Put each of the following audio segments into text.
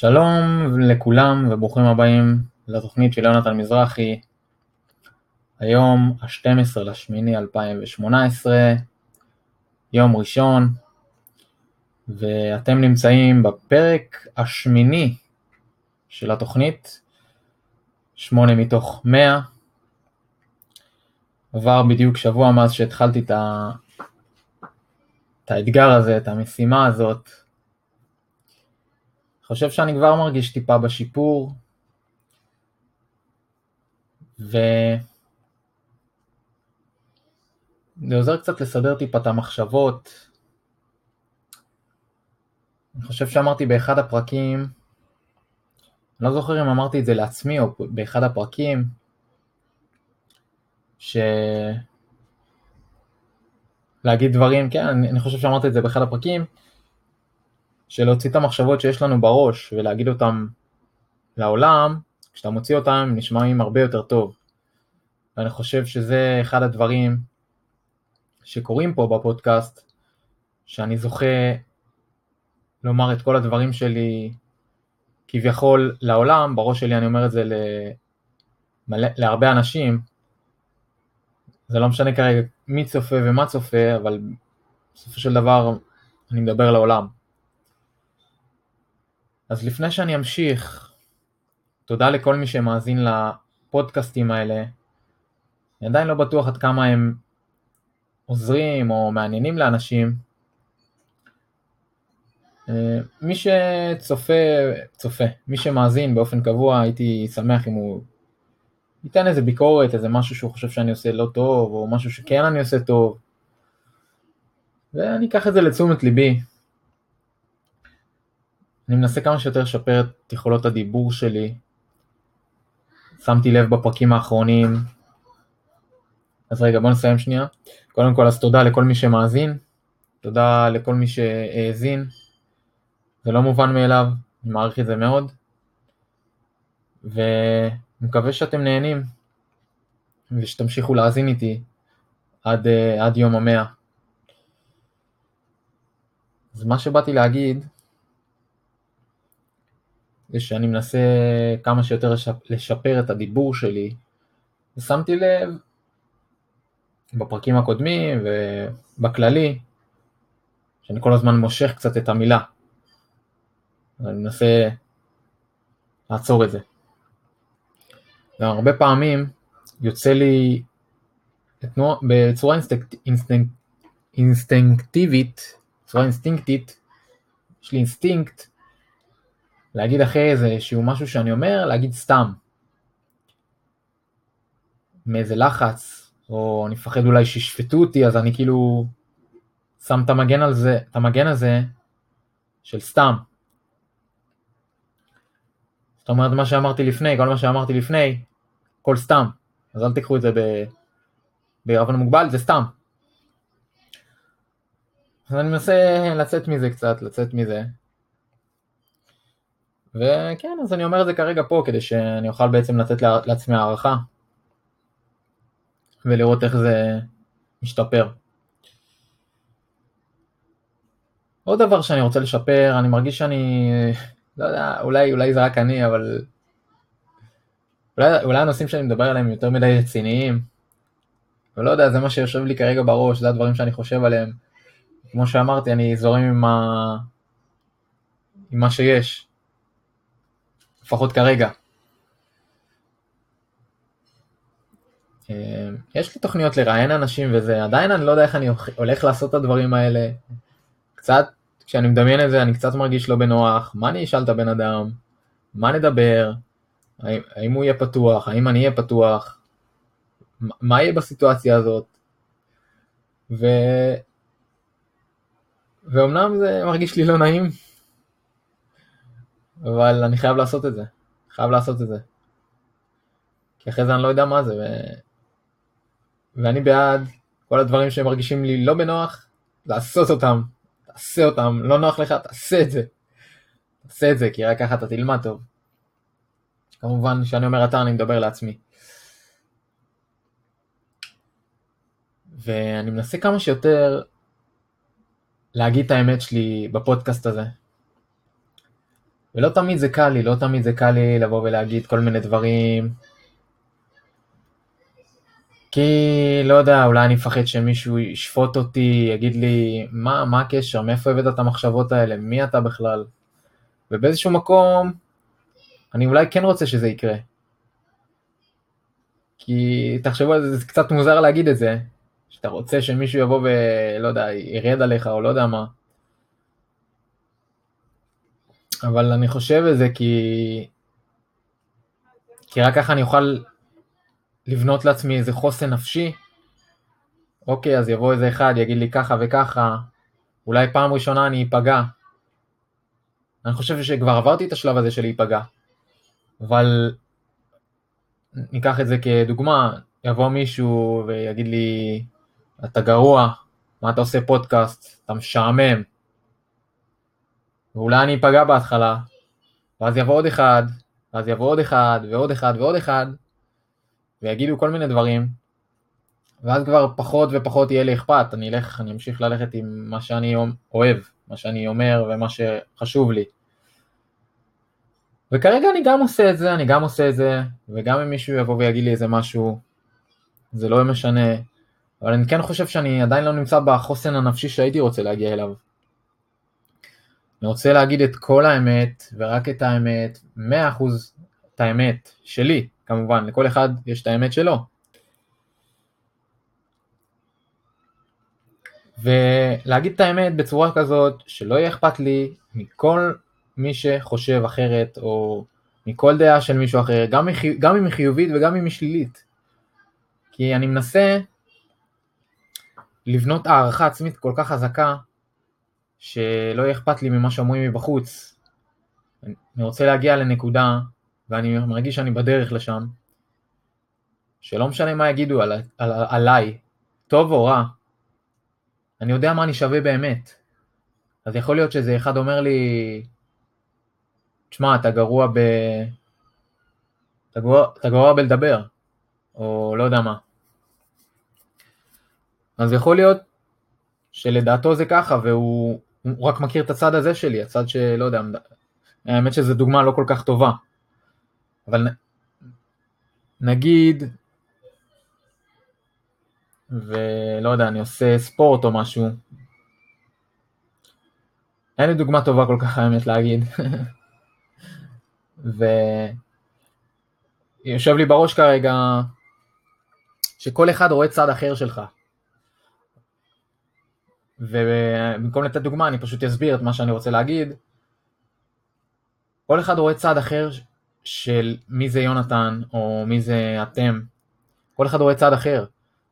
שלום לכולם וברוכים הבאים לתוכנית של יונתן מזרחי. היום ה-12 לשמיני 2018, יום ראשון, ואתם נמצאים בפרק השמיני של התוכנית, 8 מתוך 100. עבר בדיוק שבוע מאז שהתחלתי את, ה... את האתגר הזה, את המשימה הזאת. חושב שאני כבר מרגיש טיפה בשיפור, וזה עוזר קצת לסדר טיפה את המחשבות. אני חושב שאמרתי באחד הפרקים, אני לא זוכר אם אמרתי את זה לעצמי או באחד הפרקים, ש... להגיד דברים, כן, אני חושב שאמרתי את זה באחד הפרקים, של להוציא את המחשבות שיש לנו בראש ולהגיד אותם לעולם, כשאתה מוציא אותם הם נשמעים הרבה יותר טוב. ואני חושב שזה אחד הדברים שקורים פה בפודקאסט, שאני זוכה לומר את כל הדברים שלי כביכול לעולם, בראש שלי אני אומר את זה למלא, להרבה אנשים, זה לא משנה כרגע מי צופה ומה צופה, אבל בסופו של דבר אני מדבר לעולם. אז לפני שאני אמשיך, תודה לכל מי שמאזין לפודקאסטים האלה. אני עדיין לא בטוח עד כמה הם עוזרים או מעניינים לאנשים. אה, מי שצופה, צופה, מי שמאזין באופן קבוע, הייתי שמח אם הוא ייתן איזה ביקורת, איזה משהו שהוא חושב שאני עושה לא טוב, או משהו שכן אני עושה טוב. ואני אקח את זה לתשומת ליבי. אני מנסה כמה שיותר לשפר את יכולות הדיבור שלי. שמתי לב בפרקים האחרונים. אז רגע, בוא נסיים שנייה. קודם כל, אז תודה לכל מי שמאזין. תודה לכל מי שהאזין. זה לא מובן מאליו, אני מעריך את זה מאוד. ומקווה שאתם נהנים ושתמשיכו להאזין איתי עד, עד יום המאה. אז מה שבאתי להגיד זה שאני מנסה כמה שיותר לשפר את הדיבור שלי, ושמתי לב בפרקים הקודמים ובכללי, שאני כל הזמן מושך קצת את המילה. אני מנסה לעצור את זה. גם הרבה פעמים יוצא לי בצורה אינסטנק, אינסטנק, אינסטינקטיבית, בצורה אינסטינקטית, יש לי אינסטינקט להגיד אחרי איזה שהוא משהו שאני אומר, להגיד סתם. מאיזה לחץ, או אני מפחד אולי שישפטו אותי, אז אני כאילו שם את המגן על זה, את המגן הזה של סתם. זאת אומרת, מה שאמרתי לפני, כל מה שאמרתי לפני, הכל סתם. אז אל תיקחו את זה בערבון מוגבל, זה סתם. אז אני מנסה לצאת מזה קצת, לצאת מזה. וכן, אז אני אומר את זה כרגע פה, כדי שאני אוכל בעצם לתת לעצמי הערכה, ולראות איך זה משתפר. עוד דבר שאני רוצה לשפר, אני מרגיש שאני, לא יודע, אולי, אולי זה רק אני, אבל אולי, אולי הנושאים שאני מדבר עליהם יותר מדי רציניים, ולא יודע, זה מה שיושב לי כרגע בראש, זה הדברים שאני חושב עליהם. כמו שאמרתי, אני זורם עם, ה... עם מה שיש. לפחות כרגע. אה, יש לי תוכניות לראיין אנשים וזה, עדיין אני לא יודע איך אני הולך לעשות את הדברים האלה. קצת, כשאני מדמיין את זה, אני קצת מרגיש לא בנוח, מה אני אשאל את הבן אדם, מה נדבר, האם, האם הוא יהיה פתוח, האם אני אהיה פתוח, מה יהיה בסיטואציה הזאת. ו... ואומנם זה מרגיש לי לא נעים, אבל אני חייב לעשות את זה. חייב לעשות את זה. כי אחרי זה אני לא יודע מה זה, ו... ואני בעד כל הדברים שמרגישים לי לא בנוח, לעשות אותם, תעשה אותם, לא נוח לך, תעשה את זה. תעשה את זה, כי רק ככה אתה תלמד טוב. כמובן, כשאני אומר אתה, אני מדבר לעצמי. ואני מנסה כמה שיותר להגיד את האמת שלי בפודקאסט הזה. ולא תמיד זה קל לי, לא תמיד זה קל לי לבוא ולהגיד כל מיני דברים. כי, לא יודע, אולי אני מפחד שמישהו ישפוט אותי, יגיד לי, מה, מה הקשר, מאיפה הבאת את המחשבות האלה, מי אתה בכלל? ובאיזשהו מקום, אני אולי כן רוצה שזה יקרה. כי תחשבו על זה, זה קצת מוזר להגיד את זה, שאתה רוצה שמישהו יבוא ולא יודע, ירד עליך או לא יודע מה. אבל אני חושב על זה כי... כי רק ככה אני אוכל לבנות לעצמי איזה חוסן נפשי. אוקיי, אז יבוא איזה אחד, יגיד לי ככה וככה, אולי פעם ראשונה אני אפגע. אני חושב שכבר עברתי את השלב הזה של להיפגע. אבל ניקח את זה כדוגמה, יבוא מישהו ויגיד לי, אתה גרוע, מה אתה עושה פודקאסט, אתה משעמם. ואולי אני אפגע בהתחלה, ואז יבוא עוד אחד, ואז יבוא עוד אחד, ועוד אחד, ועוד אחד, ויגידו כל מיני דברים, ואז כבר פחות ופחות יהיה לי אכפת, אני אלך, אני אמשיך ללכת עם מה שאני אוהב, מה שאני אומר ומה שחשוב לי. וכרגע אני גם עושה את זה, אני גם עושה את זה, וגם אם מישהו יבוא ויגיד לי איזה משהו, זה לא משנה, אבל אני כן חושב שאני עדיין לא נמצא בחוסן הנפשי שהייתי רוצה להגיע אליו. אני רוצה להגיד את כל האמת, ורק את האמת, 100% את האמת שלי, כמובן, לכל אחד יש את האמת שלו. ולהגיד את האמת בצורה כזאת שלא יהיה אכפת לי מכל מי שחושב אחרת, או מכל דעה של מישהו אחר, גם. גם אם היא חיובית וגם אם היא שלילית. כי אני מנסה לבנות הערכה עצמית כל כך חזקה, שלא יהיה אכפת לי ממה שאומרים מבחוץ. אני רוצה להגיע לנקודה, ואני מרגיש שאני בדרך לשם, שלא משנה מה יגידו על, על, על, עליי, טוב או רע, אני יודע מה אני שווה באמת. אז יכול להיות שזה אחד אומר לי, תשמע, אתה גרוע ב... אתה גרוע, אתה גרוע בלדבר, או לא יודע מה. אז יכול להיות שלדעתו זה ככה, והוא רק מכיר את הצד הזה שלי, הצד שלא יודע, האמת שזו דוגמה לא כל כך טובה. אבל נגיד, ולא יודע, אני עושה ספורט או משהו, אין לי דוגמה טובה כל כך האמת להגיד. ויושב לי בראש כרגע שכל אחד רואה צד אחר שלך. ובמקום לתת דוגמה אני פשוט אסביר את מה שאני רוצה להגיד. כל אחד רואה צד אחר של מי זה יונתן או מי זה אתם. כל אחד רואה צד אחר.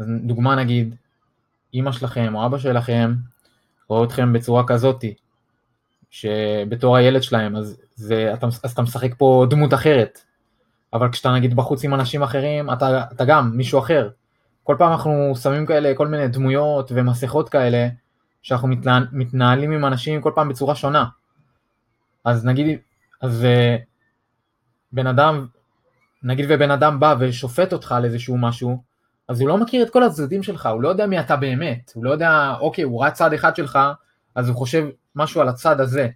דוגמה נגיד, אימא שלכם או אבא שלכם רואה אתכם בצורה כזאתי, שבתור הילד שלהם, אז, זה, אתה, אז אתה משחק פה דמות אחרת. אבל כשאתה נגיד בחוץ עם אנשים אחרים, אתה, אתה גם מישהו אחר. כל פעם אנחנו שמים כאלה כל מיני דמויות ומסכות כאלה, שאנחנו מתנהל, מתנהלים עם אנשים כל פעם בצורה שונה. אז נגיד, אז אה, בן אדם, נגיד ובן אדם בא ושופט אותך על איזשהו משהו, אז הוא לא מכיר את כל הצדדים שלך, הוא לא יודע מי אתה באמת, הוא לא יודע, אוקיי, הוא ראה צד אחד שלך, אז הוא חושב משהו על הצד הזה.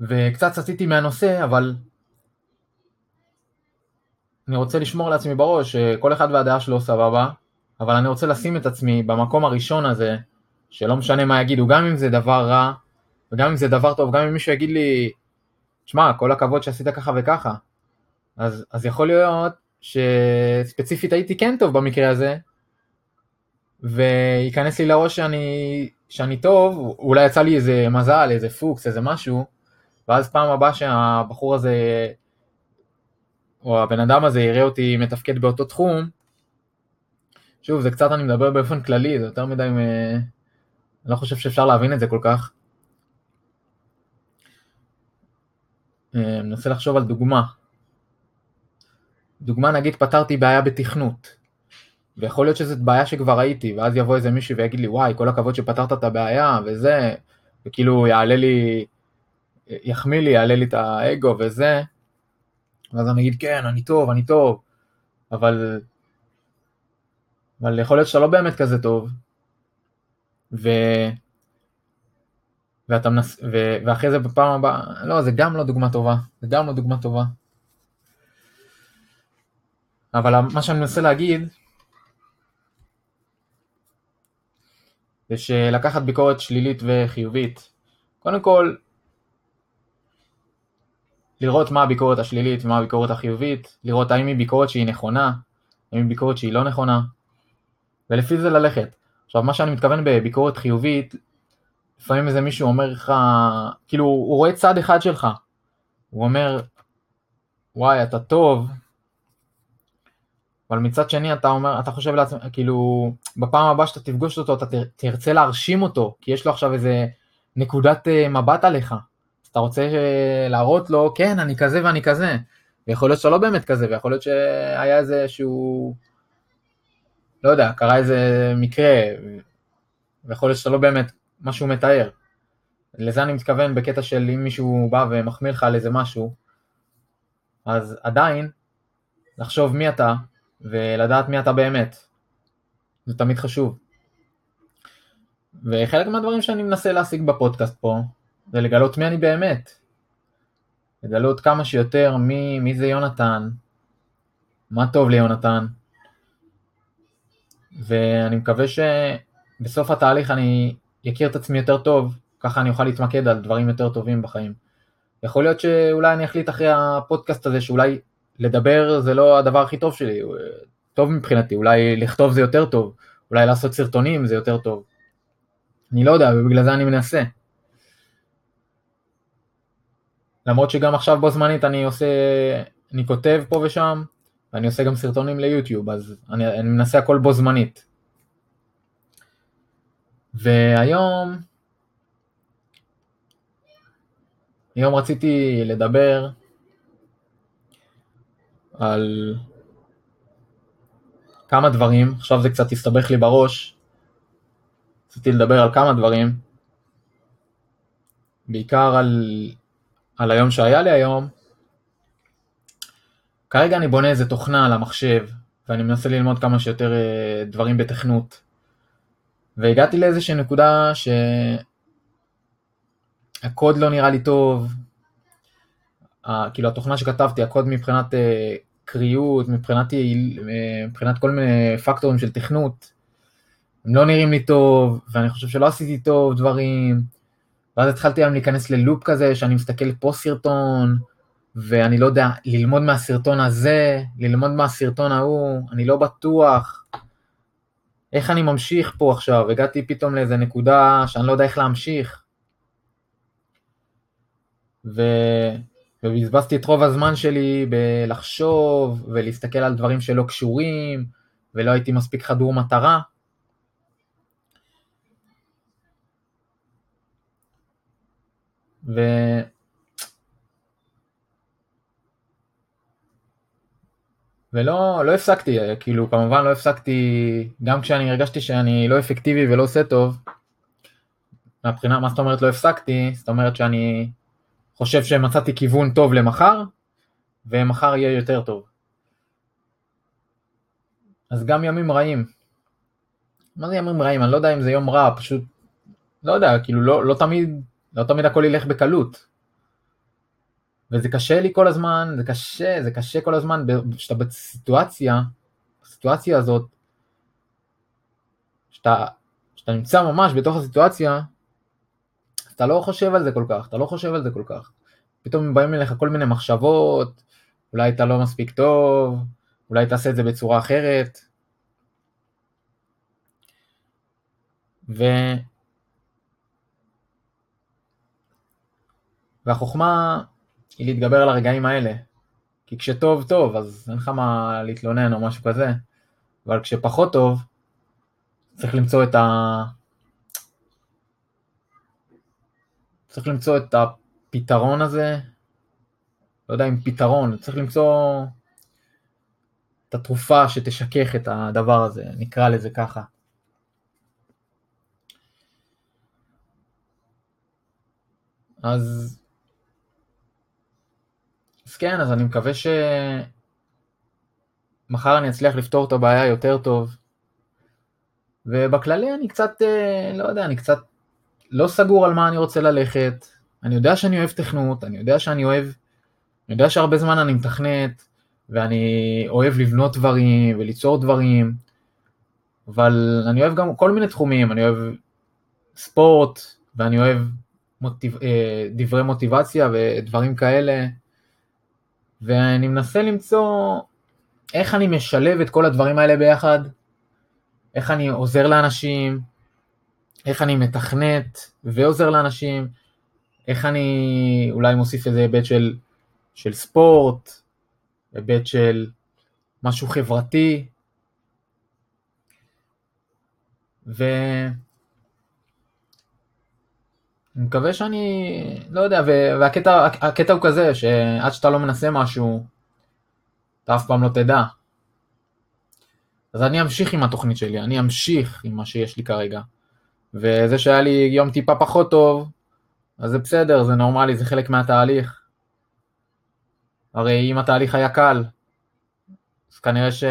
וקצת סטיתי מהנושא, אבל אני רוצה לשמור לעצמי בראש שכל אחד והדעה שלו סבבה, אבל אני רוצה לשים את עצמי במקום הראשון הזה, שלא משנה מה יגידו, גם אם זה דבר רע, וגם אם זה דבר טוב, גם אם מישהו יגיד לי, שמע, כל הכבוד שעשית ככה וככה, אז, אז יכול להיות שספציפית הייתי כן טוב במקרה הזה, וייכנס לי לראש שאני, שאני טוב, אולי יצא לי איזה מזל, איזה פוקס, איזה משהו, ואז פעם הבאה שהבחור הזה, או הבן אדם הזה יראה אותי מתפקד באותו תחום, שוב, זה קצת אני מדבר באופן כללי, זה יותר מדי, אני לא חושב שאפשר להבין את זה כל כך. אה, מנסה לחשוב על דוגמה. דוגמה נגיד פתרתי בעיה בתכנות, ויכול להיות שזאת בעיה שכבר הייתי, ואז יבוא איזה מישהו ויגיד לי וואי כל הכבוד שפתרת את הבעיה וזה, וכאילו יעלה לי, יחמיא לי, יעלה לי את האגו וזה, ואז אני אגיד כן אני טוב, אני טוב, אבל, אבל יכול להיות שאתה לא באמת כזה טוב, ו... ואתה מנס... ו... ואחרי זה בפעם הבאה, לא, זה גם לא דוגמה טובה, זה גם לא דוגמה טובה. אבל מה שאני מנסה להגיד, זה שלקחת ביקורת שלילית וחיובית, קודם כל, לראות מה הביקורת השלילית ומה הביקורת החיובית, לראות האם היא ביקורת שהיא נכונה, האם היא ביקורת שהיא לא נכונה, ולפי זה ללכת. עכשיו, מה שאני מתכוון בביקורת חיובית, לפעמים איזה מישהו אומר לך, כאילו, הוא רואה צד אחד שלך, הוא אומר, וואי, אתה טוב, אבל מצד שני אתה אומר, אתה חושב לעצמך, כאילו, בפעם הבאה שאתה תפגוש אותו, אתה תרצה להרשים אותו, כי יש לו עכשיו איזה נקודת אה, מבט עליך. אז אתה רוצה אה, להראות לו, כן, אני כזה ואני כזה. ויכול להיות שאתה לא באמת כזה, ויכול להיות שהיה איזה שהוא, לא יודע, קרה איזה מקרה, ויכול להיות שאתה לא באמת מה שהוא מתאר. לזה אני מתכוון בקטע של אם מישהו בא ומחמיא לך על איזה משהו, אז עדיין, לחשוב מי אתה, ולדעת מי אתה באמת. זה תמיד חשוב. וחלק מהדברים שאני מנסה להשיג בפודקאסט פה, זה לגלות מי אני באמת. לגלות כמה שיותר מי, מי זה יונתן, מה טוב ליונתן. ואני מקווה שבסוף התהליך אני אכיר את עצמי יותר טוב, ככה אני אוכל להתמקד על דברים יותר טובים בחיים. יכול להיות שאולי אני אחליט אחרי הפודקאסט הזה שאולי לדבר זה לא הדבר הכי טוב שלי, טוב מבחינתי, אולי לכתוב זה יותר טוב, אולי לעשות סרטונים זה יותר טוב. אני לא יודע, ובגלל זה אני מנסה. למרות שגם עכשיו בו זמנית אני עושה, אני כותב פה ושם, ואני עושה גם סרטונים ליוטיוב, אז אני, אני מנסה הכל בו זמנית. והיום, היום רציתי לדבר על כמה דברים, עכשיו זה קצת הסתבך לי בראש, רציתי לדבר על כמה דברים, בעיקר על, על היום שהיה לי היום. כרגע אני בונה איזה תוכנה על המחשב, ואני מנסה ללמוד כמה שיותר אה, דברים בתכנות. והגעתי לאיזושהי נקודה שהקוד לא נראה לי טוב, כאילו התוכנה שכתבתי, הקוד מבחינת אה, קריאות, מבחינת, אה, מבחינת כל מיני פקטורים של תכנות, הם לא נראים לי טוב, ואני חושב שלא עשיתי טוב דברים, ואז התחלתי היום להיכנס ללופ כזה, שאני מסתכל פה סרטון, ואני לא יודע, ללמוד מהסרטון הזה, ללמוד מהסרטון ההוא, אני לא בטוח. איך אני ממשיך פה עכשיו? הגעתי פתאום לאיזה נקודה שאני לא יודע איך להמשיך. ו... ובזבזתי את רוב הזמן שלי בלחשוב ולהסתכל על דברים שלא קשורים, ולא הייתי מספיק חדור מטרה. ו... ולא לא הפסקתי, כאילו כמובן לא הפסקתי, גם כשאני הרגשתי שאני לא אפקטיבי ולא עושה טוב, מהבחינה, מה זאת אומרת לא הפסקתי? זאת אומרת שאני חושב שמצאתי כיוון טוב למחר, ומחר יהיה יותר טוב. אז גם ימים רעים. מה זה ימים רעים? אני לא יודע אם זה יום רע, פשוט, לא יודע, כאילו לא, לא תמיד, לא תמיד הכל ילך בקלות. וזה קשה לי כל הזמן, זה קשה, זה קשה כל הזמן, כשאתה בסיטואציה, בסיטואציה הזאת, שאתה, שאתה נמצא ממש בתוך הסיטואציה, אתה לא חושב על זה כל כך, אתה לא חושב על זה כל כך. פתאום באים אליך כל מיני מחשבות, אולי אתה לא מספיק טוב, אולי תעשה את זה בצורה אחרת. ו... והחוכמה היא להתגבר על הרגעים האלה. כי כשטוב טוב, אז אין לך מה להתלונן או משהו כזה, אבל כשפחות טוב, צריך למצוא את ה... צריך למצוא את הפתרון הזה, לא יודע אם פתרון, צריך למצוא את התרופה שתשכך את הדבר הזה, נקרא לזה ככה. אז, כן, אז אני מקווה שמחר אני אצליח לפתור את הבעיה יותר טוב. ובכללי אני קצת, אה, לא יודע, אני קצת לא סגור על מה אני רוצה ללכת, אני יודע שאני אוהב תכנות, אני יודע שאני אוהב, אני יודע שהרבה זמן אני מתכנת, ואני אוהב לבנות דברים וליצור דברים, אבל אני אוהב גם כל מיני תחומים, אני אוהב ספורט, ואני אוהב מוטיב... אה, דברי מוטיבציה ודברים כאלה, ואני מנסה למצוא איך אני משלב את כל הדברים האלה ביחד, איך אני עוזר לאנשים, איך אני מתכנת ועוזר לאנשים, איך אני אולי מוסיף איזה היבט של, של ספורט, היבט של משהו חברתי, ואני מקווה שאני, לא יודע, והקטע הוא כזה, שעד שאתה לא מנסה משהו, אתה אף פעם לא תדע. אז אני אמשיך עם התוכנית שלי, אני אמשיך עם מה שיש לי כרגע. וזה שהיה לי יום טיפה פחות טוב, אז זה בסדר, זה נורמלי, זה חלק מהתהליך. הרי אם התהליך היה קל, אז כנראה ש...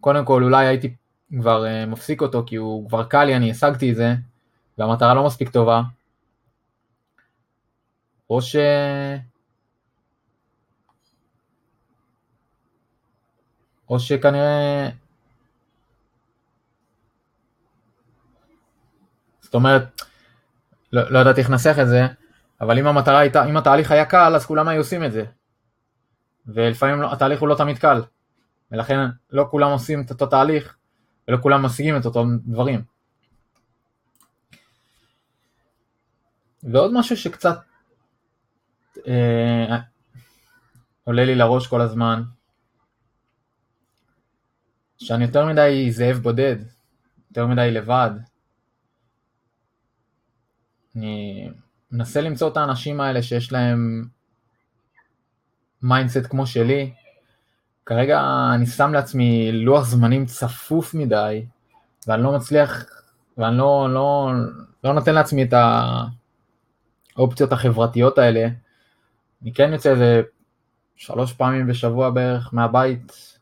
קודם כל אולי הייתי כבר uh, מפסיק אותו כי הוא כבר קל לי, אני השגתי את זה, והמטרה לא מספיק טובה. או ש... או שכנראה... זאת אומרת, לא, לא ידעתי איך לנסח את זה, אבל אם המטרה הייתה, אם התהליך היה קל, אז כולם היו עושים את זה. ולפעמים לא, התהליך הוא לא תמיד קל. ולכן לא כולם עושים את אותו תהליך, ולא כולם משיגים את אותם דברים. ועוד משהו שקצת אה, עולה לי לראש כל הזמן, שאני יותר מדי זאב בודד, יותר מדי לבד. אני מנסה למצוא את האנשים האלה שיש להם mindset כמו שלי. כרגע אני שם לעצמי לוח זמנים צפוף מדי, ואני לא מצליח, ואני לא, לא, לא נותן לעצמי את האופציות החברתיות האלה. אני כן יוצא איזה שלוש פעמים בשבוע בערך מהבית,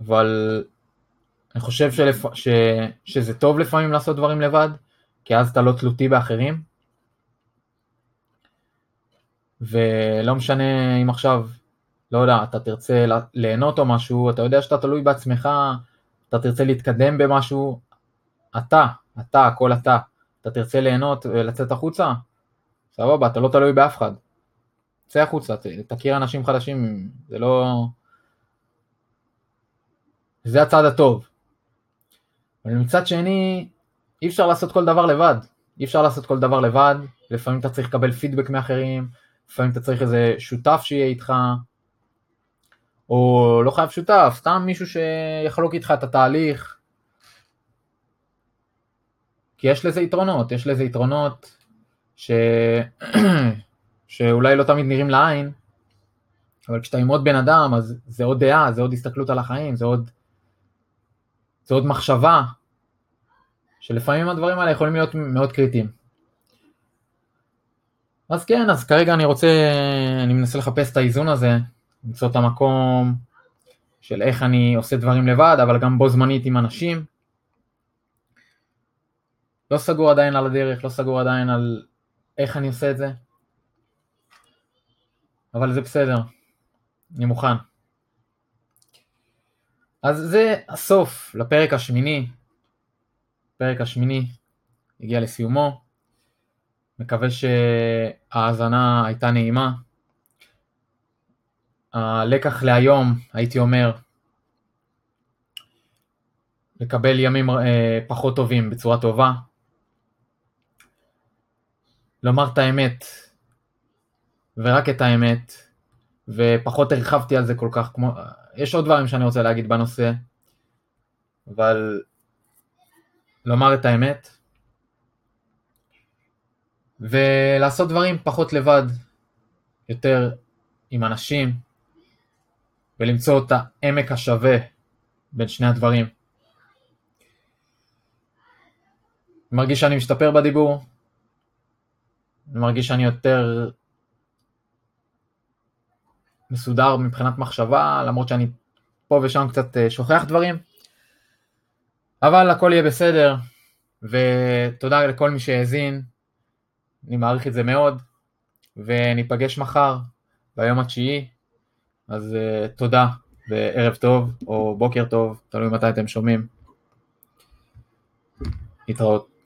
אבל אני חושב שלפ... ש... שזה טוב לפעמים לעשות דברים לבד, כי אז אתה לא תלותי באחרים. ולא משנה אם עכשיו, לא יודע, אתה תרצה ליהנות או משהו, אתה יודע שאתה תלוי בעצמך, אתה תרצה להתקדם במשהו, אתה, אתה, הכל אתה, אתה תרצה ליהנות ולצאת החוצה, סבבה, אתה לא תלוי באף אחד. צא החוצה, תכיר אנשים חדשים, זה לא... זה הצד הטוב. אבל מצד שני, אי אפשר לעשות כל דבר לבד. אי אפשר לעשות כל דבר לבד, לפעמים אתה צריך לקבל פידבק מאחרים, לפעמים אתה צריך איזה שותף שיהיה איתך, או לא חייב שותף, סתם מישהו שיחלוק איתך את התהליך. כי יש לזה יתרונות, יש לזה יתרונות ש... שאולי לא תמיד נראים לעין, אבל כשאתה עם עוד בן אדם, אז זה עוד דעה, זה עוד הסתכלות על החיים, זה עוד זה עוד מחשבה, שלפעמים הדברים האלה יכולים להיות מאוד קריטיים. אז כן, אז כרגע אני רוצה, אני מנסה לחפש את האיזון הזה, למצוא את המקום של איך אני עושה דברים לבד, אבל גם בו זמנית עם אנשים. לא סגור עדיין על הדרך, לא סגור עדיין על איך אני עושה את זה, אבל זה בסדר, אני מוכן. אז זה הסוף לפרק השמיני. הפרק השמיני הגיע לסיומו. מקווה שההאזנה הייתה נעימה. הלקח להיום, הייתי אומר, לקבל ימים אה, פחות טובים בצורה טובה. לומר את האמת, ורק את האמת, ופחות הרחבתי על זה כל כך כמו, יש עוד דברים שאני רוצה להגיד בנושא, אבל לומר את האמת, ולעשות דברים פחות לבד, יותר עם אנשים, ולמצוא את העמק השווה בין שני הדברים. מרגיש שאני משתפר בדיבור, אני מרגיש שאני יותר מסודר מבחינת מחשבה, למרות שאני פה ושם קצת אה, שוכח דברים. אבל הכל יהיה בסדר, ותודה לכל מי שהאזין, אני מעריך את זה מאוד, וניפגש מחר, ביום התשיעי, אז uh, תודה, וערב טוב, או בוקר טוב, תלוי מתי אתם שומעים. להתראות.